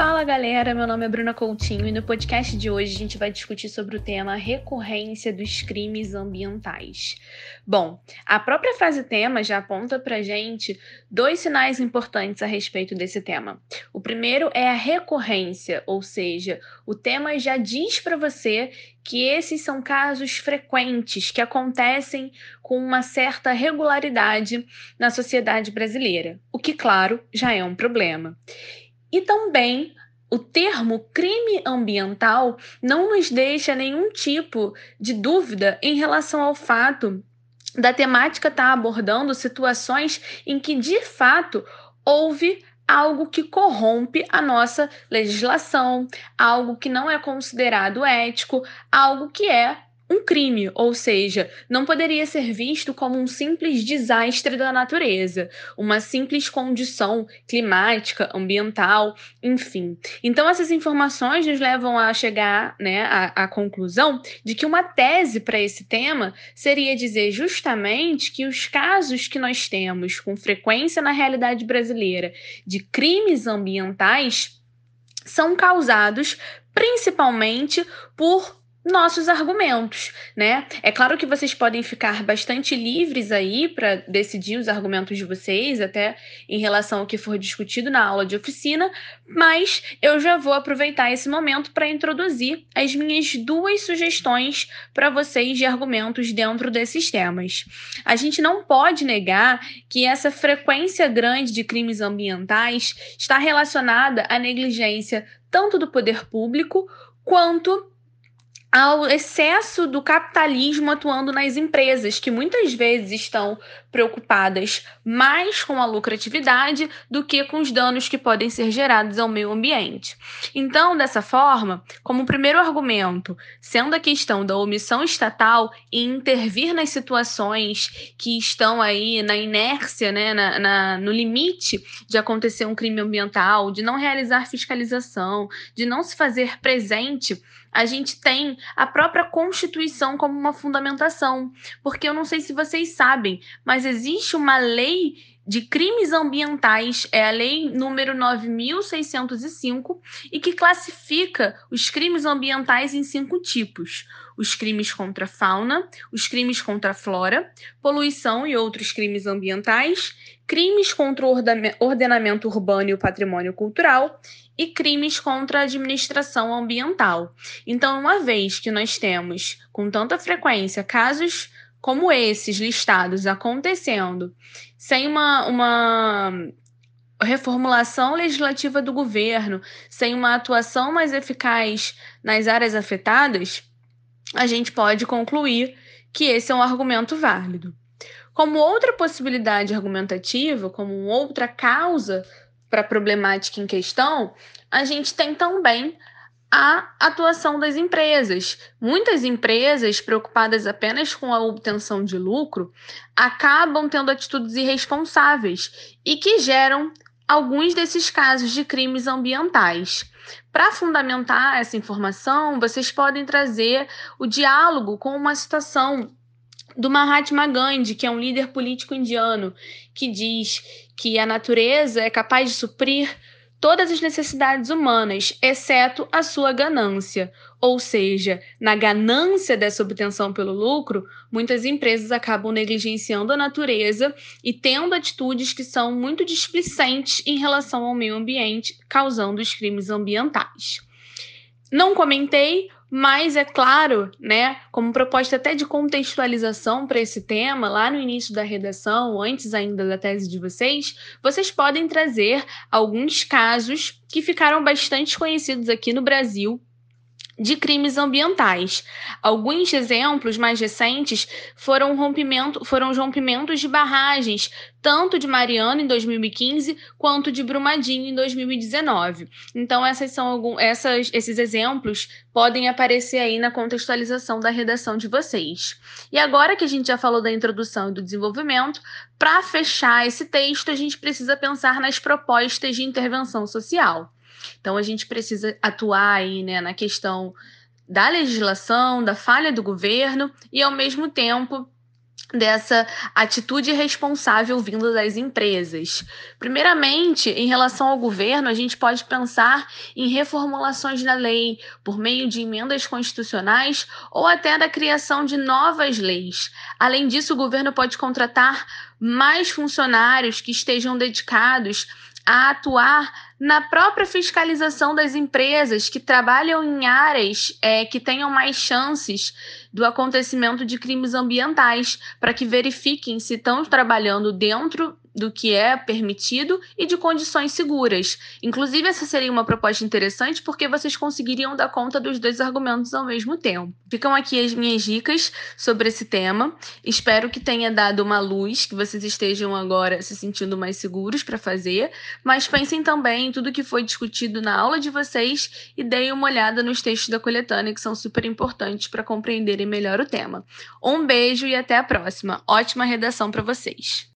Fala galera, meu nome é Bruna Coutinho e no podcast de hoje a gente vai discutir sobre o tema recorrência dos crimes ambientais. Bom, a própria frase tema já aponta pra gente dois sinais importantes a respeito desse tema. O primeiro é a recorrência, ou seja, o tema já diz para você que esses são casos frequentes que acontecem com uma certa regularidade na sociedade brasileira, o que, claro, já é um problema. E também o termo crime ambiental não nos deixa nenhum tipo de dúvida em relação ao fato da temática estar tá abordando situações em que de fato houve algo que corrompe a nossa legislação, algo que não é considerado ético, algo que é um crime, ou seja, não poderia ser visto como um simples desastre da natureza, uma simples condição climática, ambiental, enfim. Então, essas informações nos levam a chegar né, à, à conclusão de que uma tese para esse tema seria dizer justamente que os casos que nós temos com frequência na realidade brasileira de crimes ambientais são causados principalmente por nossos argumentos, né? É claro que vocês podem ficar bastante livres aí para decidir os argumentos de vocês, até em relação ao que for discutido na aula de oficina, mas eu já vou aproveitar esse momento para introduzir as minhas duas sugestões para vocês de argumentos dentro desses temas. A gente não pode negar que essa frequência grande de crimes ambientais está relacionada à negligência tanto do poder público quanto ao excesso do capitalismo atuando nas empresas, que muitas vezes estão preocupadas mais com a lucratividade do que com os danos que podem ser gerados ao meio ambiente. Então, dessa forma, como primeiro argumento, sendo a questão da omissão estatal em intervir nas situações que estão aí na inércia, né, na, na, no limite de acontecer um crime ambiental, de não realizar fiscalização, de não se fazer presente a gente tem a própria Constituição como uma fundamentação. Porque eu não sei se vocês sabem, mas existe uma lei de crimes ambientais, é a lei número 9605, e que classifica os crimes ambientais em cinco tipos: os crimes contra a fauna, os crimes contra a flora, poluição e outros crimes ambientais, crimes contra o ordenamento urbano e o patrimônio cultural e crimes contra a administração ambiental. Então, uma vez que nós temos com tanta frequência casos como esses listados acontecendo, sem uma, uma reformulação legislativa do governo, sem uma atuação mais eficaz nas áreas afetadas, a gente pode concluir que esse é um argumento válido. Como outra possibilidade argumentativa, como outra causa para a problemática em questão, a gente tem também a atuação das empresas. Muitas empresas, preocupadas apenas com a obtenção de lucro, acabam tendo atitudes irresponsáveis e que geram alguns desses casos de crimes ambientais. Para fundamentar essa informação, vocês podem trazer o diálogo com uma citação do Mahatma Gandhi, que é um líder político indiano, que diz que a natureza é capaz de suprir todas as necessidades humanas, exceto a sua ganância. Ou seja, na ganância dessa obtenção pelo lucro, muitas empresas acabam negligenciando a natureza e tendo atitudes que são muito displicentes em relação ao meio ambiente, causando os crimes ambientais. Não comentei mas é claro, né, como proposta até de contextualização para esse tema, lá no início da redação, antes ainda da tese de vocês, vocês podem trazer alguns casos que ficaram bastante conhecidos aqui no Brasil de crimes ambientais. Alguns exemplos mais recentes foram, rompimento, foram os rompimentos de barragens, tanto de Mariana em 2015 quanto de Brumadinho em 2019. Então, essas são algum, essas, esses exemplos podem aparecer aí na contextualização da redação de vocês. E agora que a gente já falou da introdução e do desenvolvimento, para fechar esse texto, a gente precisa pensar nas propostas de intervenção social. Então a gente precisa atuar aí, né, na questão da legislação, da falha do governo e ao mesmo tempo dessa atitude responsável vindo das empresas. Primeiramente, em relação ao governo, a gente pode pensar em reformulações da lei por meio de emendas constitucionais ou até da criação de novas leis. Além disso, o governo pode contratar mais funcionários que estejam dedicados a atuar na própria fiscalização das empresas que trabalham em áreas é, que tenham mais chances do acontecimento de crimes ambientais, para que verifiquem se estão trabalhando dentro do que é permitido e de condições seguras. Inclusive, essa seria uma proposta interessante porque vocês conseguiriam dar conta dos dois argumentos ao mesmo tempo. Ficam aqui as minhas dicas sobre esse tema. Espero que tenha dado uma luz, que vocês estejam agora se sentindo mais seguros para fazer, mas pensem também em tudo que foi discutido na aula de vocês e deem uma olhada nos textos da coletânea que são super importantes para compreenderem melhor o tema. Um beijo e até a próxima. Ótima redação para vocês.